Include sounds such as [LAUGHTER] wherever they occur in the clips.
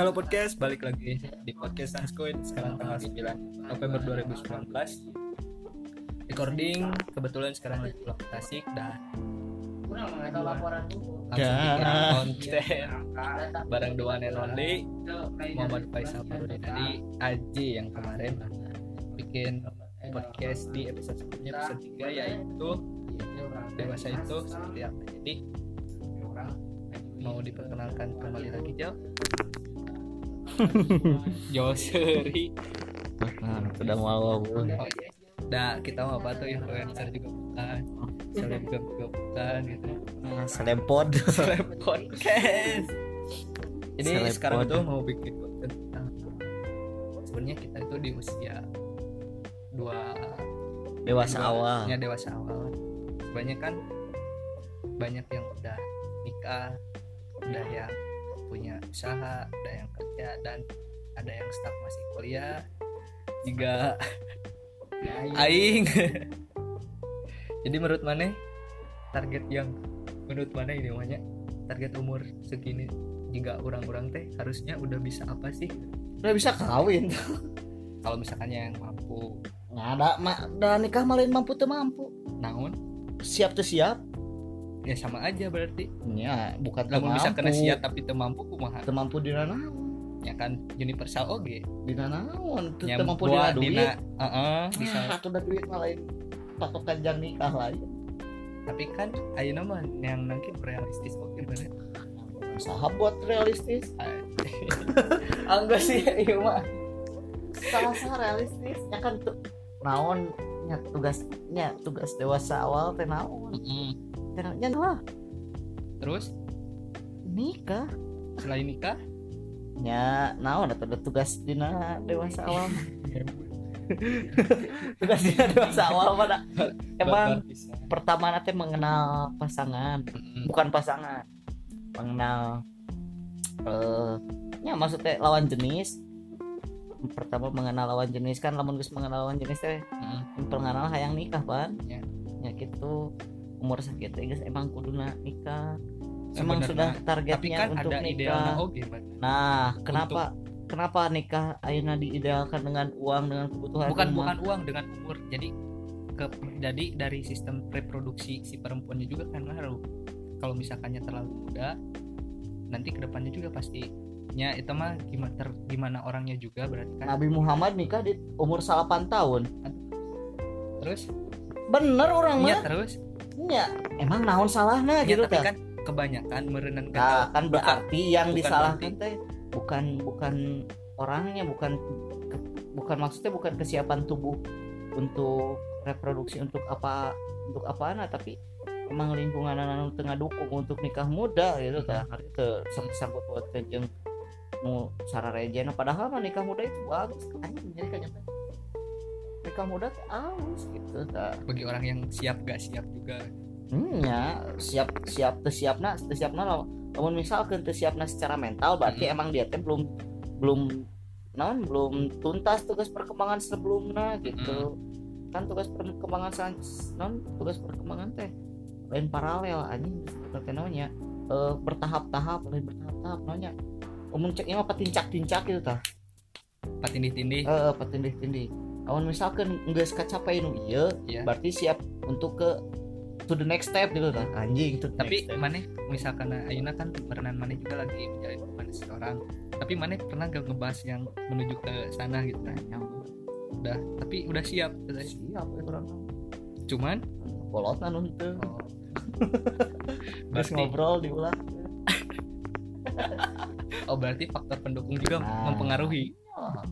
Halo podcast, balik lagi di podcast Sanskoin sekarang tanggal 9 November 2019 Recording, kebetulan sekarang lagi pulang Tasik dan langsung bikin konten. Bareng the one and only Muhammad Faisal Farudin tadi Aji yang kemarin bikin podcast di episode sebelumnya episode 3 yaitu dewasa itu seperti apa. Jadi mau diperkenalkan kembali lagi Jo Jo Seri. Nah, sudah mau Nah, kita mau apa tuh influencer juga bukan. Selebgram juga bukan gitu. Nah, selempod Seleb podcast. Jadi sekarang tuh mau bikin konten tentang sebenarnya kita itu di usia dua dewasa dua- awal. ya dewasa awal. Banyak kan banyak yang udah nikah udah yang punya usaha ada yang kerja dan ada yang stuck masih kuliah. Juga aing. [LAUGHS] jadi menurut mana? Target yang menurut mana ini namanya target umur segini jika orang-orang teh harusnya udah bisa apa sih? Udah bisa kawin. [LAUGHS] Kalau misalkan yang mampu. Nggak ada mak nikah malin mampu tuh mampu. Naon? Siap tuh siap ya sama aja berarti. Ya bukan lamun bisa kena siap tapi teu mampu kumaha? Tuh mampu di nanaon ya kan universal oge di nanaon tuh Nya tuh mampu di buat duit dina heeh bisa. Bisa tuh udah duit malain patokan jang nikah lain tapi kan ayeuna mah yang nangkep realistis oke bener. Sahab buat realistis. [LAUGHS] Enggak sih iya mah. Salah salah realistis. Ya kan tuh naon nya tugasnya tugas dewasa awal teh naon. Teh naon nya lah terus? Nikah. Selain nikah? Nya naon atau ada tugas dina dewasa awal [LAUGHS] tugas dina dewasa awal pada emang pertama nanti mengenal pasangan. Bukan pasangan. Mengenal eh nya maksudnya lawan jenis. Pertama mengenal lawan jenis kan lamun geus mengenal lawan jenis teh Mm-mm. pengenal hayang nikah pan. Ya. ya gitu umur sakit teh geus emang kuduna nikah emang Sebenarnya. sudah tapi targetnya kan untuk ada nikah oke. Nah, kenapa kenapa nikah ayeuna diidealkan dengan uang dengan kebutuhan bukan rumah? bukan uang dengan umur jadi ke jadi dari sistem reproduksi si perempuannya juga kan ngaruh kalau misalkannya terlalu muda nanti ke depannya juga pasti nya itu mah gimana ter, gimana orangnya juga berarti kan Nabi Muhammad nikah di umur 8 tahun. terus Bener orang nya mah. terus Ya, emang naon salahnya Ya, gitu tapi kan kebanyakan merenan Nah, kan berarti yang bukan disalahkan teh bukan bukan orangnya, bukan ke- bukan maksudnya bukan kesiapan tubuh untuk reproduksi untuk apa untuk apa nah tapi emang lingkungan anu tengah dukung untuk nikah muda gitu tah hari teu sangkut buat jeung nu sararejena padahal mah nikah muda itu bagus. Anjing jadi kayaknya muda teh aus gitu tah bagi orang yang siap gak siap juga. Hmm, ya siap siap teu siapna teu siapna lamun lamun misalkan teu siapna secara mental berarti Mm. emang dia teh belum belum naon belum tuntas tugas perkembangan sebelumnya gitu. Kan tugas perkembangan non tugas perkembangan teh lain paralel anjing seperti namanya eh, bertahap-tahap lain bertahap-tahap namanya umum cek mah patincak-tincak gitu tah patindih-tindih. Eh patindih-tindih lamun misalkan geus kacapai nu ieu ya berarti siap untuk ke to the next step gitu kan. Anjing the tapi mana misalkan Aina kan berenang mana juga lagi menjalin hubungan seseorang. Tapi mana pernah gak ngebahas yang menuju ke sana gitu kan yang udah tapi udah siap katanya. siap ya orang cuman? Bolot anu teu oh, [LAUGHS] terus ngobrol diulah [LAUGHS] oh berarti faktor pendukung juga Nah. mempengaruhi. Ah,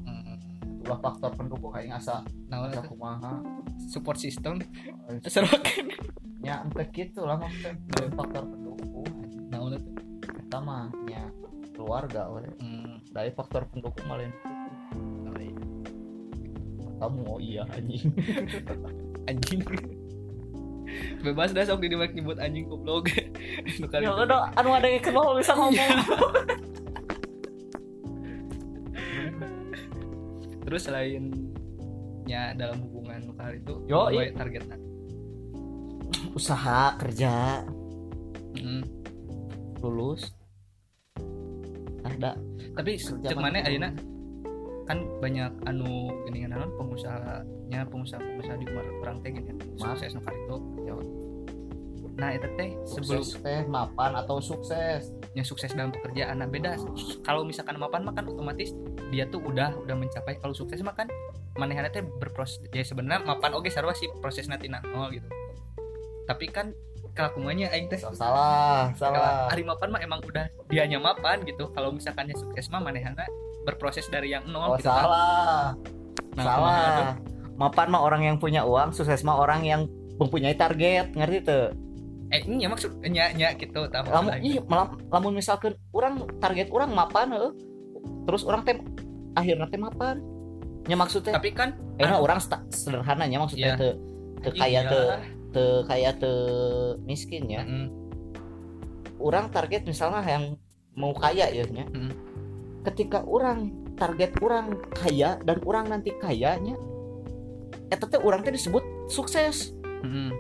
ulah faktor pendukung kayak asa nah kumaha support system? Serokan nya entah gitu lah maksudnya. Dari faktor pendukung nah kita mah nya keluarga we. hmm. dari faktor pendukung malah oh, iya. kamu oh iya anjing. [LAUGHS] Anjing. Bebas dah sok di mic nyebut anjing goblok. Ya udah anu ada yang kenal bisa ngomong [LAUGHS] terus selain nya dalam hubungan nu kali itu Yo, gue targetnya usaha kerja. Hmm. lulus. Beda tapi cek mana ayeuna kan banyak anu gini kan pengusahanya pengusaha pengusaha di luar orang teh gini. Sukses nu itu Ya. nah itu teh sebelum sukses teh mapan atau sukses? Yang sukses dalam pekerjaan. Nah beda. Kalau misalkan mapan mah kan otomatis dia tuh udah udah mencapai kalau sukses mah kan manehana teh berproses ya sebenarnya mapan oke sarua sih proses nanti nol gitu. Tapi kan kelakuannya aing teh salah salah. Hari mapan mah emang udah dianya mapan gitu. Kalau misalkannya sukses mah manehana berproses dari yang nol oh gitu kan. salah. Nah, kumaha tuh? salah mapan mah orang yang punya uang sukses mah orang yang mempunyai target ngerti tuh eh ini maksud nya nya gitu tahu lamun iya malam lamun misalkan orang target orang mapan heuh. Terus orang teh akhirnya teh mapan nya maksudnya tapi kan enak orang sta- sederhananya maksudnya teu teu kaya iya. teu teu kaya teu miskin ya Mm-mm. orang target misalnya yang mau kaya ya nya. Mm. ketika orang target orang kaya dan orang nanti kayanya eta teh orang teh disebut sukses Mm-mm.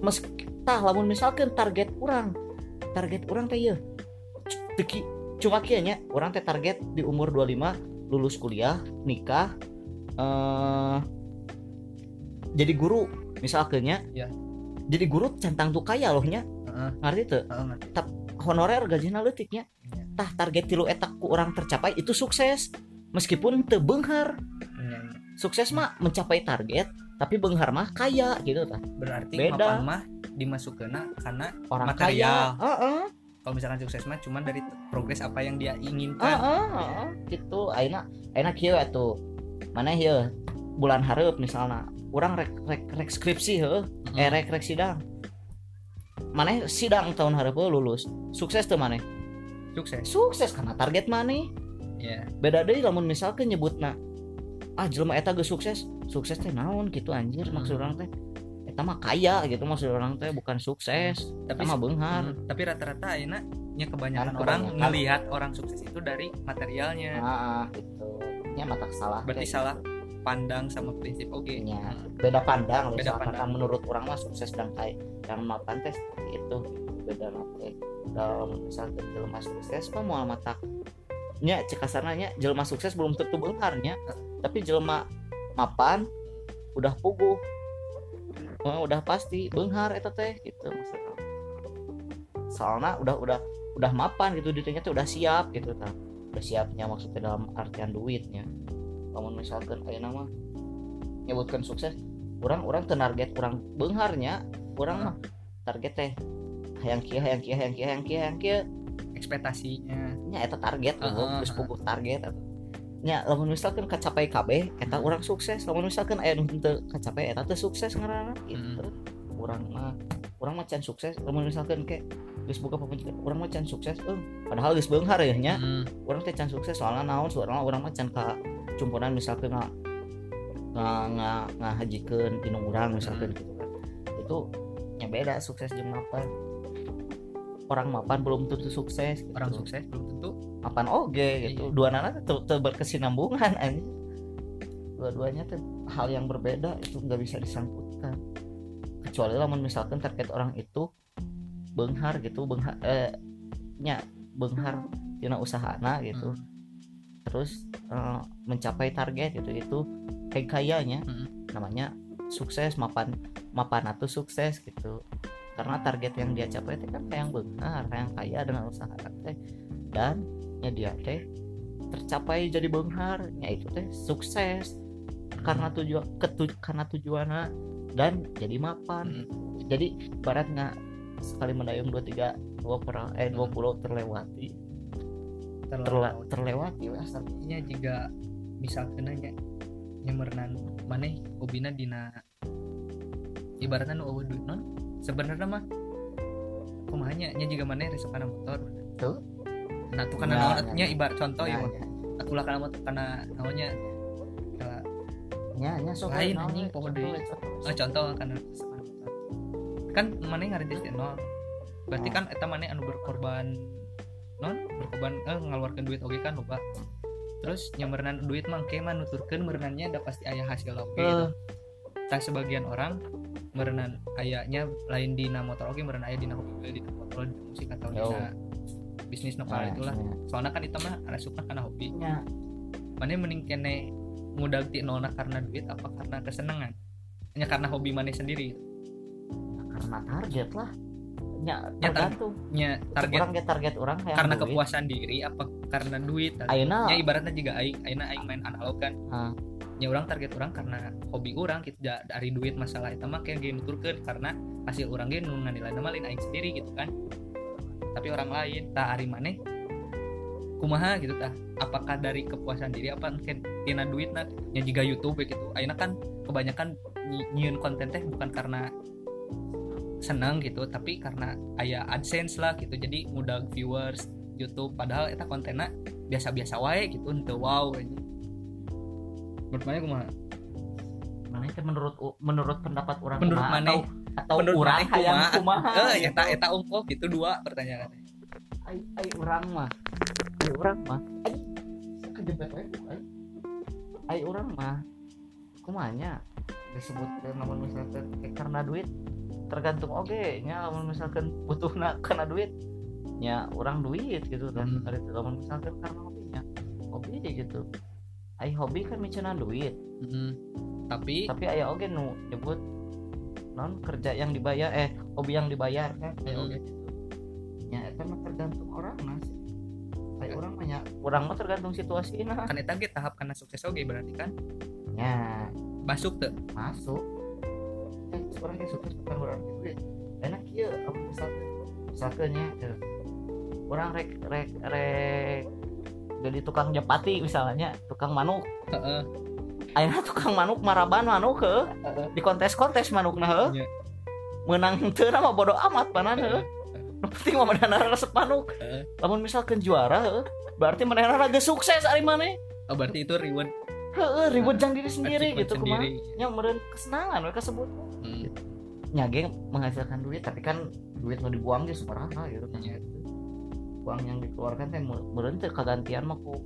meski tah lamun misalkan target orang target orang teh ya teki cuma kieu nya orang teh target di umur 25 lulus kuliah nikah eh jadi guru misalkan nya Ya. jadi guru centang tuh kaya loh nya Heeh. ngerti tuh Heeh, ngerti. honorer gajinya leutiknya Iya. tah target tilu etak ku orang tercapai itu sukses meskipun teu beunghar Iya, iya. sukses mah mencapai target tapi beunghar mah kaya gitu tah berarti Beda. mah dimasukkeuna karena orang Material. kaya heeh kalau misalkan sukses mah cuma dari progres apa yang dia inginkan. Heeh heeh. gitu. Ayeuna ayeuna kieu atuh. Mana ieu bulan hareup misalnya orang rek, rek, rek skripsi heuh. Mm-mm. eh rek rek sidang. Mana sidang tahun heuh lulus. Sukses tuh mana sukses. Sukses karena target mana ya beda deh lamun misalkan nyebutna ah jelema eta geus sukses. Sukses teh naon gitu anjir Hmm. maksud orang teh eta mah kaya gitu maksud orang teh bukan sukses tapi sama beunghar Hmm, tapi rata-rata ayeuna nya kebanyakan Kan orang kebanyakan. ngelihat orang sukses itu dari materialnya. Ah gitu. Nya mata salah berarti salah pandang sama prinsip oke. Iya. Hmm. beda pandang Beda misalkan pandang. menurut orang mah sukses dan kaya yang mapan teh seperti itu beda nate dalam misalkan jelema sukses mah mau mata nya cek kasarnya jelema sukses belum tentu beunghar nya. Tapi jelema mapan udah puguh Wah, udah pasti. Beunghar eta teh gitu maksudnya soalnya udah udah udah mapan gitu dirinya tuh udah siap gitu tah. Udah siapnya maksudnya dalam artian duitnya. Namun misalkan ayeuna mah nyebutkan sukses orang orang target orang beungharnya orang mah target teh hayang kieu hayang kieu hayang kieu hayang kieu. Hayang kieu ekspektasinya. Nya eta target uh, geus heeh. puguh target. Nya lamun misalkan kacapai KB eta orang sukses. Lamun misalkan aya nu teu kacapai eta teh sukses ngaranna gitu. Urang mah urang mah can sukses. Lamun misalkan ke geus boga pamungkas urang mah can sukses eh padahal geus beunghar ya nya. Hmm, orang teh can sukses soalnya naon soalnya orang mah can ka cumpunan misalkan nggak nggak nggak ngahajikeun inung urang misalkan gitu kan. Itu nya beda sukses jeung mapan. Orang mapan belum tentu sukses gitu. orang sukses belum tentu mapan oge gitu. Iya. dua nana tuh tuh berkesinambungan anjing. Dua-duanya tuh hal yang berbeda itu nggak bisa disangkutkan. Kecuali lamun misalkan target orang itu benghar gitu benghar eh, nya benghar tina usahana gitu. Hmm. terus eh, mencapai target gitu itu kayak kayaknya Hmm. namanya sukses mapan mapan atau sukses gitu. Karena target yang dia capai itu kan kayak yang benar kayak yang kaya dengan usaha teh. Dan ya dia teh tercapai jadi benghar ya itu teh sukses. Karena tujuan ketu, karena tujuannya dan jadi mapan. Hmm. jadi barat nggak sekali mendayung dua tiga dua per eh dua puluh terlewati. Terla, terlewati asal. nya jika misalkan nanya nyemernan maneh hobina dina ibaratnya nu non sebenarnya mah kumahanya nya? Jika maneh resok kana motor. Tuh. Nah tuh kana Nah, naon nah, nya ibarat contoh Nya, ya atulah motor kana naonnya Kalah. nya nya sok Lain, anjing, poho deui. we. oh contoh kan motor kan maneh ngarintis di nol berarti kan eta maneh anu berkorban non berkorban eh ngaluarkeun duit oge kan loba terus nyamernan duit mah ke mah nuturkeun merenannya ada pasti aya hasil oge gitu. Eh. Tah sebagian orang merenan ayahnya lain dina motor oge merenan aya dina hobi di motor di musik atau Yo. Bisnis nopal Nah, itulah. nya. soalnya kan itu mah ada suka karena hobi. Nya, mana mending kene ngudag ti nona karena duit apa karena kesenangan? Hanya karena hobi mana sendiri. Karena target lah. Nya Ya, tergantung. nya target. Orang get target orang kayak karena duit. kepuasan diri apa karena duit? Ayeuna ya ibaratnya juga aing ayeuna aing main analog kan. Ah. ya orang target orang karena hobi orang kita dari duit masalah itu mah kayak gini nuturkeun karena hasil orang ge nu nganilai nama lain aing sendiri gitu kan tapi orang lain tak ari maneh kumaha? gitu tah apakah dari kepuasan diri apa? Mungkin tina duit nah ya juga YouTube gitu. Ayeuna kan kebanyakan nyi- nyieun konten teh bukan karena senang gitu tapi karena aya AdSense lah gitu. Jadi mudah viewers YouTube padahal eta kontennya biasa-biasa wae gitu henteu wow aja menurut mana kumaha? Mana itu menurut menurut pendapat orang menurut mana atau, menurut maneh hayang kumaha? kumaha eh gitu. eta eta ungkul gitu dua pertanyaan ai ai orang mah. Ai orang mah. Ai kejebet wae ai ai orang mah. Kumanya disebut namun misalkan eh, karena duit tergantung oke nya namun misalkan butuh karena duit nya orang duit gitu kan. Hmm. namun misalkan karena hobinya hobi gitu. Ai hobi kan miceuna duit. Mm, tapi tapi aya oge nu nyebut non kerja yang dibayar eh hobi yang dibayar kan? Oge gitu. nya eta mah tergantung orang nah sih Kayak orang mah nya orang mah tergantung situasi nah kan eta ge tahap karena sukses oge berarti kan? Nya masuk tuh masuk. Kan orang yang sukses bukan orang yang duit enak kieu apa misalkan misalkan nya eh, orang rek rek rek jadi tukang japati misalnya tukang manuk ayeuna tukang manuk maraban manuk ke di kontes-kontes manuk nah. Iya. menang teu mah bodo amat panan heuh. Nu penting mah manehna resep manuk. Lamun misalkan juara heuh, berarti manehna lagi sukses ari maneh. oh, berarti itu reward Heeh, ribut jang diri sendiri gitu sendiri. Nya meureun kesenangan we kasebut. Hmm. Nya ge menghasilkan duit tapi kan duit nu dibuang ge sabaraha gitu kan. Iya. Uang yang dikeluarkan teh meureun teh kagantian mah ku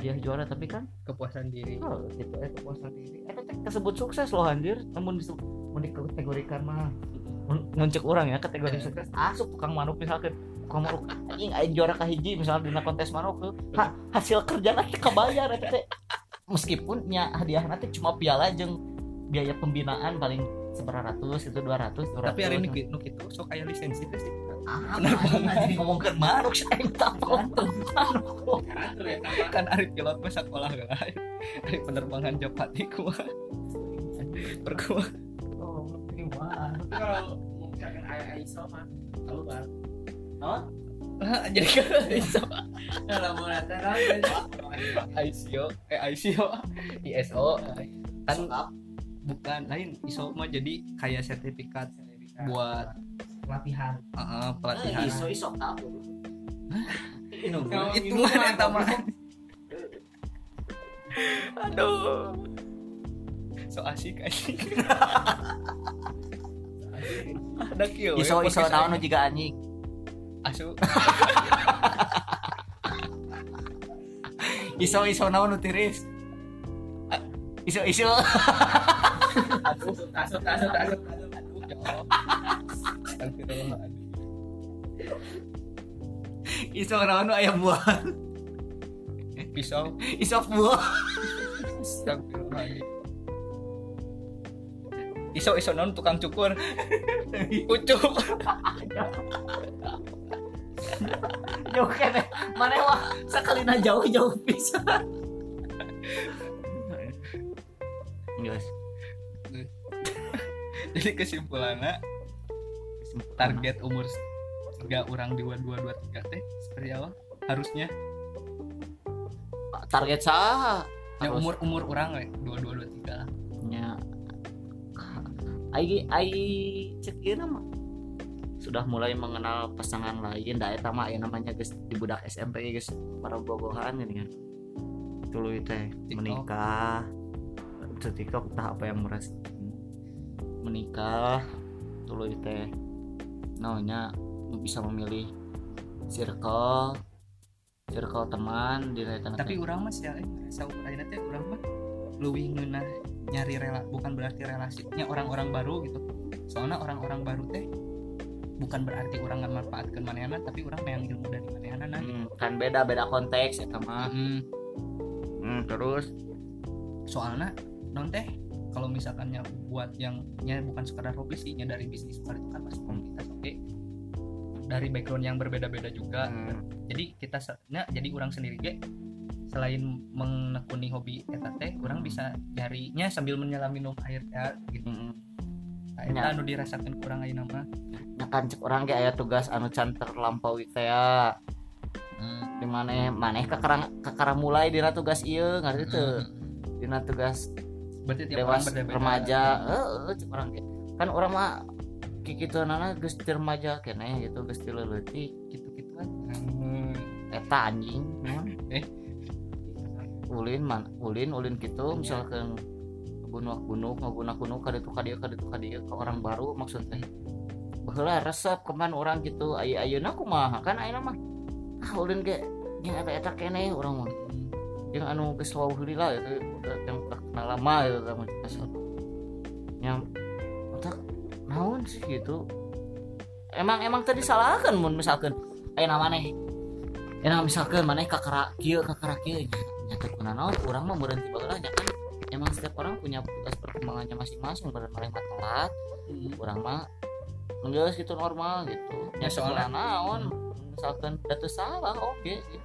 hadiah juara tapi kan kepuasan diri. Oh, gitu eh kepuasan diri. Eh teh kasebut sukses loh anjir. Namun di mun dikategorikan mah mun- muncul orang ya kategori Eh. sukses. Asup tukang manuk misalkan. Tukang manuk anjing aing juara kahiji misalnya dina kontes manuk ha, hasil kerja nanti kebayar eta teh. Meskipun nya hadiah nanti cuma piala jeung biaya pembinaan paling seberapa ratus itu dua ratus tapi hari ini nu kitu sok aya lisensi teh sih ah, jadi ngomongkeun manuk? Sih aing takut manuk. Karakter ya sama. kan ari pilot mah sekolah lah ari penerbangan Japati kumaha perkuah oh kalau misalkan ayah ISO mah kalau bang jadi kan ISO kalau mau datang ICO eh ICO ISO kan bukan lain ISO mah jadi kayak sertifikat. buat pelatihan. Uh, pelatihan. iso iso tahu itu eta mah minuman. aduh. So asik asik. Ada kieu we, iso iso naon aing. juga anjing. Asu. [LAUGHS] Iso iso naon nu tiris? Iso iso. Tasuk, tasuk, tasuk. ya Allah Astagfirullahaladzim. iso naon nu aya buah? Pisau. Iso buah. Astagfirullahaladzim. iso iso non tukang cukur? Ucup jauh kene mana wah sakalina jauh jauh pisan Guys, jadi kesimpulannya target umur tiga orang di dua dua tiga teh seperti apa? Harusnya? Target sah ya Harus. umur umur orang we dua dua dua tiga. Nya ai ai cek ieu mah sudah mulai mengenal pasangan lain. Da eta mah aya namanya geus di budak SMP geus para bobohan gini kan. Tuluy teh TikTok. menikah. Ketika entah apa yang merasa menikah. Tuluy teh naonnya bisa memilih circle circle teman di tapi orang mas ya ngerasa akhirnya teh orang mah. Lebih ngeunah nyari rela bukan berarti relasinya orang-orang baru gitu. Soalnya orang-orang baru teh bukan berarti orang nggak manfaatkan manehana tapi orang yang ilmu dari manehana nah. Hmm, kan beda beda konteks ya sama Mm, Hmm, terus? Soalnya non teh kalau misalkannya buat yang nya bukan sekadar hobi sih nya dari bisnis luar itu kan masih komunitas oke. Dari background yang berbeda-beda juga. Hmm, jadi kita nya, jadi orang sendiri ge selain menekuni hobi eta teh orang bisa nyarinya sambil menyelam minum air ya gitu. Hmm, nah, Ya. anu dirasakan kurang ayeuna mah Nah, kan cek orang ge aya tugas anu can terlampaui teh ya. Di mana maneh kakarang kakara mulai dina tugas ieu ngarti teu? Dina tugas berarti tiap orang remaja. Heeh cek orang kan orang mah kikitu nana geus remaja keneh gitu geus ti leuletik gitu-gitu kan. Hmm. eta anjing Eh. ulin man ulin ulin gitu misalkan bunuh bunuh ngaguna kuno kaditu kadieu kaditu kadieu ke orang baru maksudnya baheula resep keman orang gitu ayo ayeuna kumaha? Kan ayeuna mah ah ulin ge yang eta eta keneh orang mah. Yang anu geus wau heuli lah itu lama gitu kan kasar yang otak naon sih gitu? Emang emang tadi salahkan mun misalkan ayo maneh ya misalkan maneh kakara kieu kakara kieu nyata kuna naon? Urang mah berhenti bageula nya kan emang setiap orang punya tugas perkembangannya masing-masing bener maneh mah telat. Urang mah geus gitu normal gitu. Ya, nya soalnya- naon? Misalkan datu salah oke. Gitu.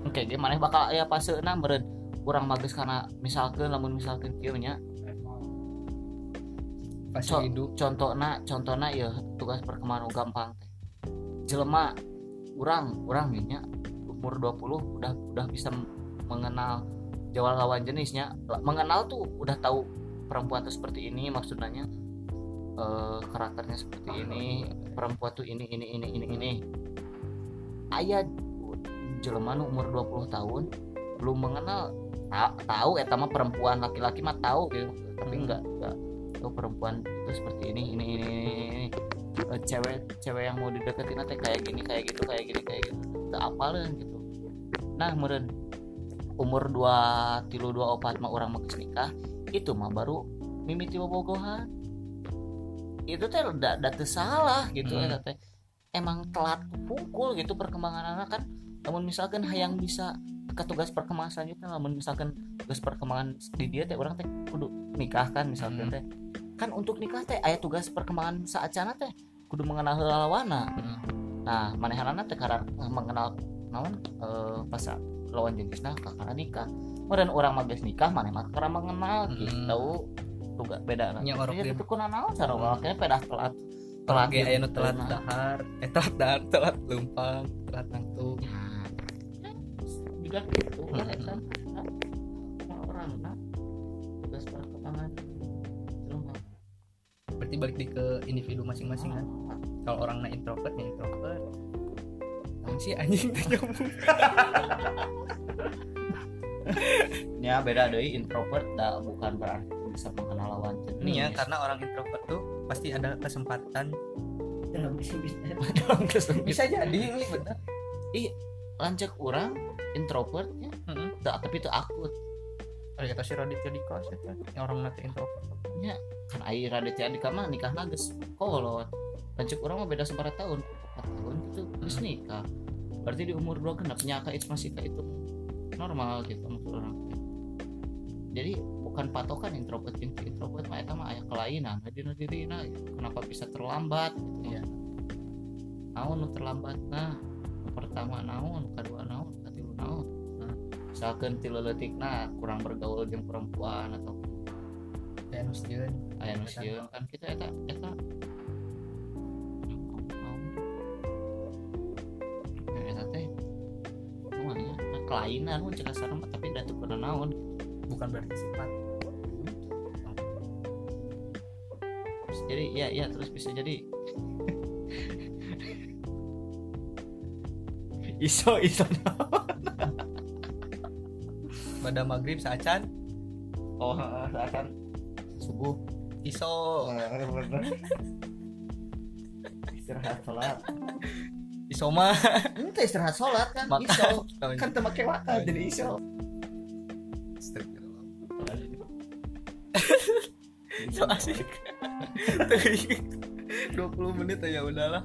oke ge maneh bakal aya paseuna meureun. urang mah geus kana misalkan lamun misalkan kieu nya pas So- hidup contohna contohna ya tugas perkembangan gampang teh. Jelema urang urang nya umur 20 udah udah bisa mengenal jawab lawan jenisnya. Mengenal tuh udah tahu perempuan tuh seperti ini maksudnya eh, karakternya seperti ini perempuan tuh ini ini ini ini ini. Ayah jelema umur 20 tahun belum mengenal ta- tahu eta mah perempuan laki-laki mah tahu gitu tapi Hmm. enggak enggak tahu perempuan itu seperti ini ini ini ini. Eh, cewek cewek yang mau dideketin nanti kayak gini kayak gitu kayak gini kayak gitu tak apalin gitu nah meren umur dua tilu dua opat mah orang mau nikah itu mah baru mimiti bobogohan itu teh udah udah salah gitu Hmm. eta teh emang telat pukul gitu perkembangan anak kan namun misalkan hayang bisa ke tugas perkembangan selanjutnya namun misalkan tugas perkembangan di dia teh orang teh kudu nikah kan misalkan Hmm. teh kan untuk nikah teh aya tugas perkembangan saat cana teh kudu mengenal lawana nah manehanana teh karena mengenal naon eh, pas lawan jenisna kakara nikah kemudian orang mah geus nikah maneh mah karena mengenal Hmm. gitu tugas beda orang ya itu kuna naon cara Hmm. kayaknya pedah telat telat telat Nah. dahar eh telat dahar [LAUGHS] telat lempang telat nangtung Nah, juga gitu. Kan Hmm. eta nah, orang nah tugas perkembangan berarti balik di ke individu masing-masing kan? Kalau orang na introvert ya introvert. Sih anjing? [LAUGHS] Nyambung [LAUGHS] ya beda dari introvert dah bukan berarti bisa mengenal lawan jenis. Ini ya karena orang introvert tuh pasti ada kesempatan. Dalam kesempatan. [LAUGHS] Bisa jadi ini bener lanjut orang introvert ya. Heeh. dah, tapi itu akut. Ada kata si Raditya Dika sih kan? Yang orang nanti introvert. Kan air Raditya Dika mah nikah nages kolot. Lanjut orang mah beda seberapa tahun. 4 tahun gitu terus Hmm. nikah. Berarti di umur dua genap nyaka itu masih kayak itu. Normal gitu maksud orang. Jadi bukan patokan introvert introvert mah eta mah aya kelainan di diri nah kenapa bisa terlambat gitu? Ya naon terlambat nah pertama naon kedua naon katilu naon. Nah misalkan tilu leutik nah kurang bergaul jeung perempuan atau aya nu sieun kan kita eta eta. Ya, eta teh namanya nah, kelainan mun cek kasarna mah tapi da teu pernah naon. Bukan berarti sifat. Jadi ya ya terus bisa jadi iso iso. [LAUGHS] Pada maghrib saacan oh akan subuh iso. Istirahat sholat. Iso mah itu istirahat sholat kan? Maka- iso. [LAUGHS] Kan temakai waktu jadi iso. [LAUGHS] So asik. 20 menit ya udahlah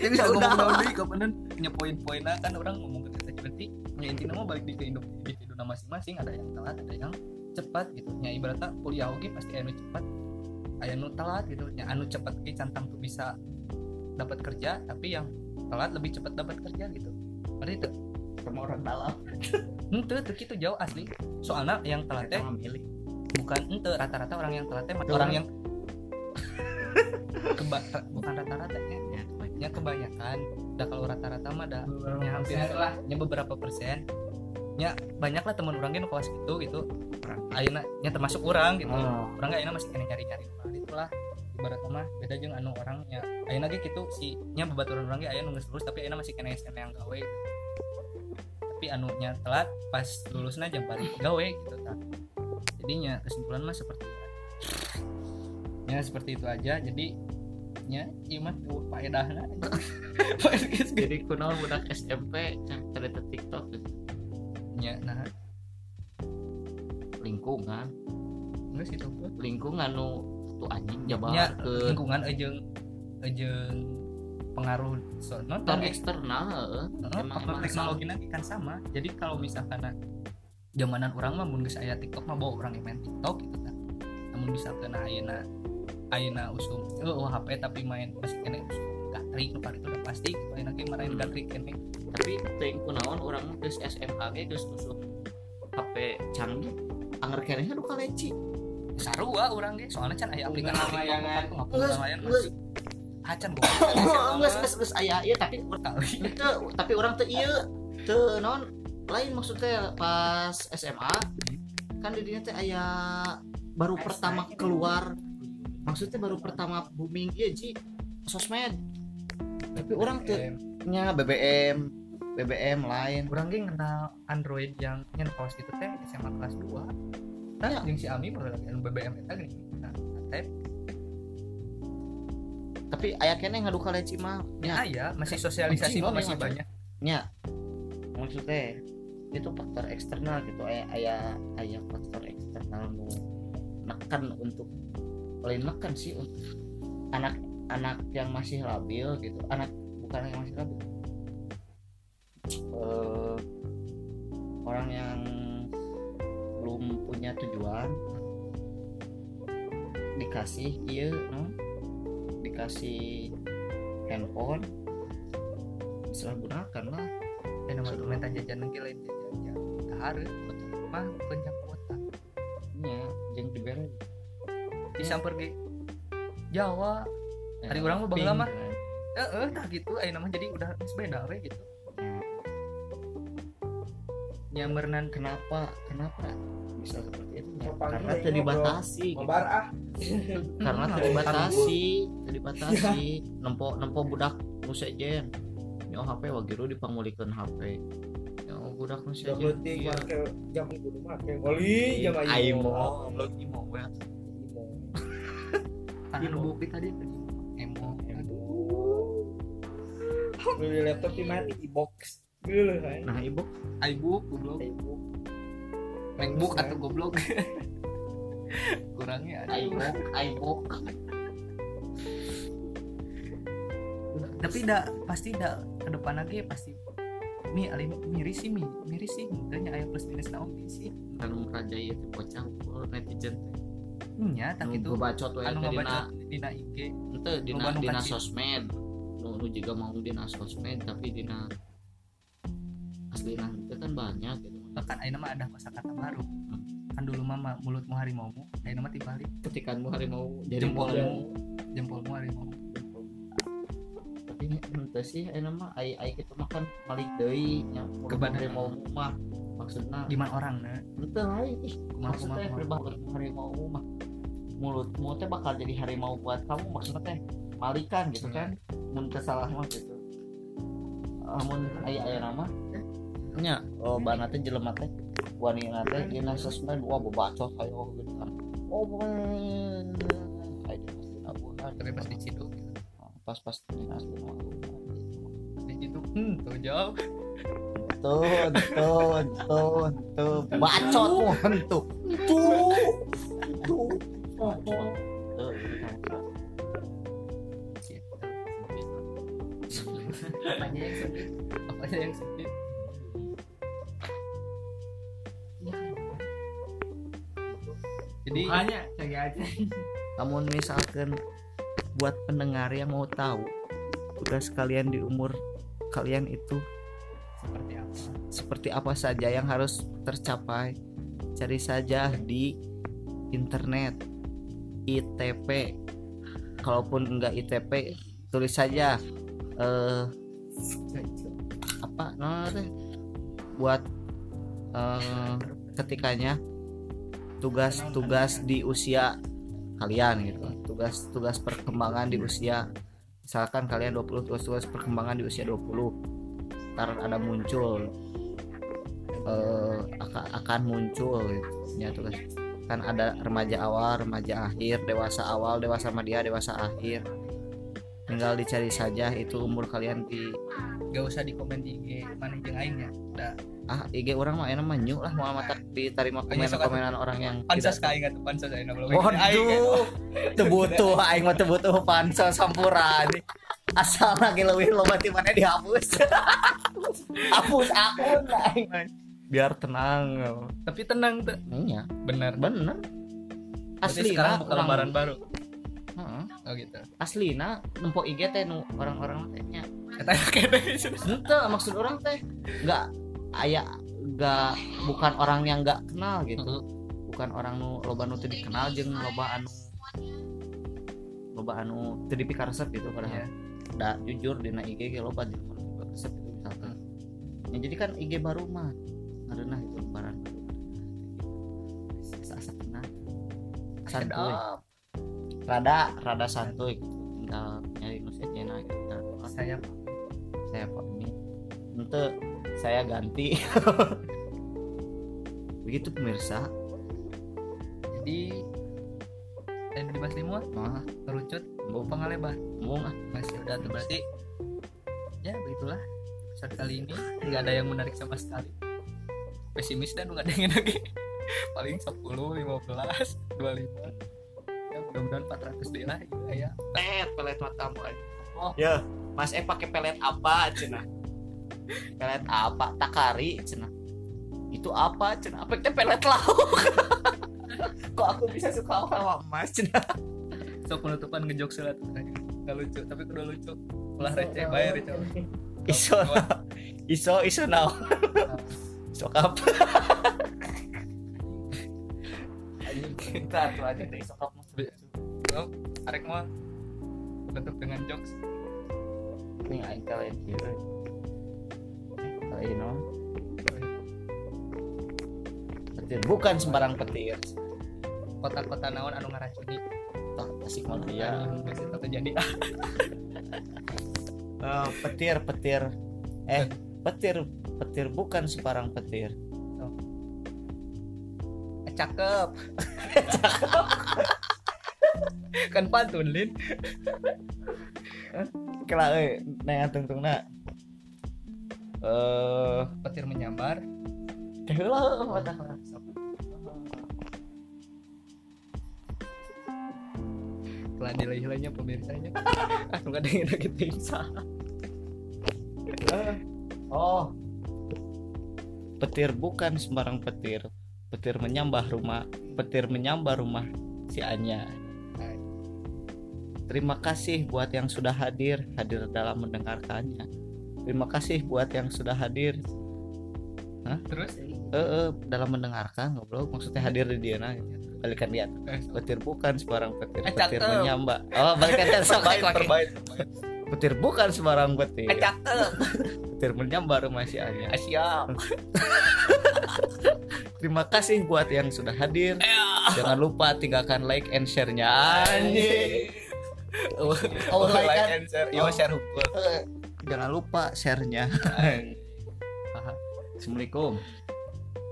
ya bisa Ya ngomong udah. naon deui kapan nya poin-poinna kan orang ngomong ke kita berarti nya intinya mah balik di ke individu individu masing-masing. Ada yang telat ada yang cepat gitu. Nya ibaratnya kuliah oge pasti anu cepat aya nu telat gitu. Nya anu cepat ge cantang tuh bisa dapat kerja tapi yang telat lebih cepat dapat kerja gitu. Berarti itu sama orang dalam. [LAUGHS] Ente tuh gitu jauh asli. Soalnya yang telat teh bukan ente rata-rata orang yang telat teh orang yang [LAUGHS] Keba bukan rata-rata ya ya ya kebanyakan. Dah kalau rata-rata mah Beberapa ya hampir lah. nya beberapa persen. Ya banyak lah teman orang gitu kawas gitu. Gitu ayeuna nya termasuk orang gitu. Oh. orang gak masih kena nyari-nyari. Nah, itulah ibarat mah beda jeung anu orang ya ayeuna ge gitu. Si nya babaturan orang ge aya nu geus lulus tapi ayeuna masih kena SMA yang gawe gitu. tapi anu nya telat pas lulusnya jam balik gawe gitu kan jadinya kesimpulan mah seperti itu. Ya seperti itu aja. Jadi nya ieu mah tuh faedahna [LAUGHS] jadi kunaon budak SMP yang ternyata TikTok gitu. nya nah. Lingkungan. Geus gitu lingkungan nu tuh anjing jabar ke. lingkungan ejeng ejeng pengaruh so, nonton eksternal. Heeh, emang- teknologi nanti kan sama. Jadi kalau misalkan zamanan orang mah mun geus aya TikTok mah bawa orang yang main TikTok gitu kan. Namun misalkan ayeuna ayeuna usum. Eh, oh, HP tapi main masih kena usum gatrik nu itu udah pasti gitu. Ayeuna ge marahin Hmm. gatrik kene. Tapi teuing kunaon urang mah geus SMA ge geus nusuk HP canggih. Anger keneh duka leci sarua urang ge soalnya can aya aplikasi. layangan. kan layan geus. acan geus gua geus geus aya ieu tapi kali. Itu, tapi orang tuh iya tuh non lain maksudnya pas SMA kan di dinya teh aya baru pertama keluar maksudnya baru pertama booming iya ji sosmed. Tapi orang tuh nya BBM BBM lain. Kurang ge kenal Android yang nyen kelas itu teh SMA kelas 2 Nah, Ya. yang si Ami baru lagi BBM eta gini. Nah, tapi aya kene ngaduka leci mah ya nya aya, masih sosialisasi masih banyak. nya. Maksudnya itu faktor eksternal gitu aya aya aya faktor eksternal nu nekan untuk lain nekan sih untuk anak anak yang masih labil gitu anak bukan yang masih labil Eh, orang yang belum punya tujuan dikasih iya no? dikasih handphone disalahgunakan lah Dan nama tuh minta jajan lagi lain jajan. Kahareu mah bukan jam kuota. nya jeung dibere Disamper ge Jawa. Hari urang mah baheula mah. Heeh, tah gitu aya nama jadi udah geus beda we gitu. Nyamernan kenapa kenapa bisa seperti itu ya? Karena lagi teu dibatasi gitu. Mabar ah. karena teu dibatasi teu dibatasi nempo nempo budak nu sejen nyo HP wagiru dipangulikeun HP nyo budak nu Jam sejen penting ieu. make jam rumah kayak wali jam imo we anu bukti tadi emo. Beli laptop di mana di box. Gila kan. nah ibu iBook goblok. MacBook atau goblok. [LAUGHS] Kurangnya ada. ibook ibook. Tapi dah pasti dah ke depan lagi pasti. Mi alih miris sih mi. Miris sih. Tanya ayah plus minus naon sih. Kan raja ieu teh bocah netizen nya tak itu bacot we anu teh dina. Dina IG ente dina dina sosmed. Nu nu juga mau dina sosmed tapi dina asli nanti kan banyak gitu. Bahkan ayeuna mah ada kosakata baru. Kan dulu mah ma- mulutmu harimaumu ayeuna mah dibalik ketikanmu harimau jadi Jempolmu. jempolmu harimau. Tapi ente sih enak mah ai ai kita makan malik deui nya harimau mah maksudna gimana orang nah ente lain maksudnya berbahasa harimau mah. Mulutmu teh bakal jadi harimau buat kamu maksudnya teh malikan gitu kan? Mun kesalah mah gitu. Amun aya aya nama? Nya oh bana teh jelema teh. Wanita teh dina sosmed wah bebacot hayo gitu kan. Oh bukan ayo pasti nabuhan tapi pas diciduk pas pas dina asli mah diciduk hmm tuh jauh [LAUGHS] tuh tuh tuh tuh bacot hentu tuh tuh tuh apanya yang sempit? Apanya yang sempit? Jadi Makanya cari aja. namun misalkan buat pendengar yang mau tahu tugas kalian di umur kalian itu seperti apa? Seperti apa saja yang harus tercapai? Cari saja di internet. ITP kalaupun enggak ITP tulis saja eh apa namanya teh? buat eh, ketikanya tugas-tugas di usia kalian gitu. Tugas-tugas perkembangan di usia misalkan kalian 20 tugas-tugas perkembangan di usia 20 ntar ada muncul eh, akan, akan muncul ya tugas kan ada remaja awal remaja akhir dewasa awal dewasa media dewasa akhir. Tinggal dicari saja itu umur kalian di gak usah di komen di IG mana yang aing ya? Udah ah IG orang mah enak mah nyu lah mau mata diterima komen komenan orang yang pansos kain atau pansos aing belum Waduh, teu butuh aing mah teu butuh pansos sampurna nih. Asal lagi leuwih loba mana dihapus. [LAUGHS] Hapus akun mah. Biar tenang. tapi tenang tuh Iya, benar bener. Berarti Aslina sekarang buka orang- lembaran baru Heeh. oh gitu Aslina nempo IG teh nu orang-orang teh nya. kata kata Henteu maksud orang teh enggak aya enggak bukan orang yang enggak kenal gitu. Bukan orang nu loba nu teu dikenal jeung loba anu loba anu teu dipikaresep gitu padahal. Iya. Da jujur dina IG ge loba di resep itu misalkan. Ya, jadi kan IG baru mah karena itu lebaran. Asa kenal santuy rada. rada santuy gitu. tinggal nyari nu sejenna gitu. Oh, saya saya kok ini? Ente saya ganti. [LAUGHS] Begitu pemirsa. Jadi dan di Mas Limo mah. Kerucut mau pengalebar mau ah. Masih udah tuh berarti ya begitulah. Episode kali ini nggak ada yang menarik sama sekali. Pesimis dan nggak ada yang lagi [LAUGHS] paling 10 15 25 ya mudah-mudahan 400 deh lah gitu ya. Pelet pelet matamu aja. Oh. ya. Mas eh pakai pelet apa cina? Pelet apa? Takari cina. Itu apa cina? Apa itu pelet lauk? [LAUGHS] Kok aku bisa suka sama emas cina so penutupan ngejok selat nggak lucu tapi kudu lucu. Ulah receh bayar itu iso. Iso iso now. Sok apa kita tuh aja deh sok apa oh, arek mah tutup dengan jokes. Ini aing kalian kira kalian non petir bukan sembarang petir. Kota-kota naon anu ngaracuni asik malah ya terjadi Eh, petir petir. Eh petir. Petir bukan sembarang petir. Eh, cakep. [LAUGHS] Kan pantun lin. Kela eh neng tungtung nak. Eh petir menyambar. Teh lah telah nilai-nilainya pemirsanya. [LAUGHS] Nggak ada yang lagi [LAUGHS] timsa oh. Petir bukan sembarang petir. Petir menyambah rumah petir menyambah rumah si Anya. Terima kasih buat yang sudah hadir hadir dalam mendengarkannya. Terima kasih buat yang sudah hadir. Terus? Eh eh, dalam mendengarkan ngobrol. Maksudnya hadir di dia nah balikan dia eh, petir bukan sembarang petir Eh, petir cakep. menyambar oh balikan dia sok terbaik lagi terbaik petir bukan sembarang petir. Eh, petir menyambar rumah si Anya. Ah, siap. [LAUGHS] Terima kasih buat yang sudah hadir. Jangan lupa tinggalkan like and share-nya anjing. Oh, Oh, like like kan? and share. Yo Oh. share hukum. Jangan lupa share-nya. Assalamualaikum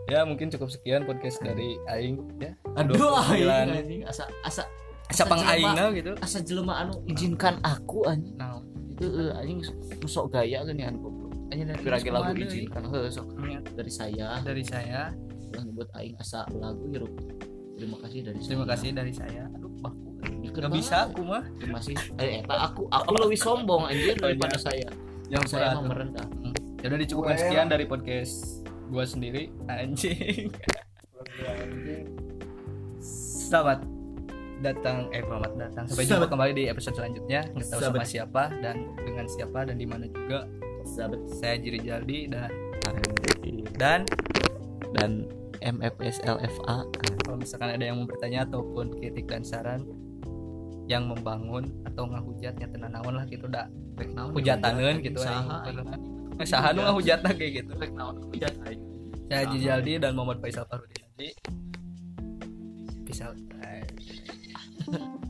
ya mungkin cukup sekian podcast dari Aing ya. Aduh 29. aing anjing. Asa asa siapa jelema. Aing gitu. asa jelema anu izinkan aku anjing nah heeh anjing sok gaya kan ya goblok. Aja dari Piragi lagu izinkan. heuh sok Ya, dari saya. Dari saya. Yang buat aing asa lagu hirup terima kasih dari terima saya. kasih dari saya. Aduh baku Ini nggak bisa aku mah. Masih eh eta aku aku lebih sombong anjir [LAUGHS] daripada saya. Yang saya mah merendah. Ya udah dicukupkan sekian dari podcast gua sendiri anjing. Anjing. [LAUGHS] selamat datang eh selamat datang. Sampai jumpa kembali di episode selanjutnya. Nggak tahu sama siapa dan dengan siapa dan di mana juga. Sahabat saya Jiri Jaldi dan dan dan MFSLFA kalau misalkan ada yang mau bertanya ataupun kritik dan saran yang membangun atau ngahujatnya tenan naon lah gitu dah hujataneun gitu saha eh saha nu ngahujatna kayak gitu. Rek naon hujat aing. Saya Jiri Jaldi dan Muhammad Faisal Farudin out. [LAUGHS]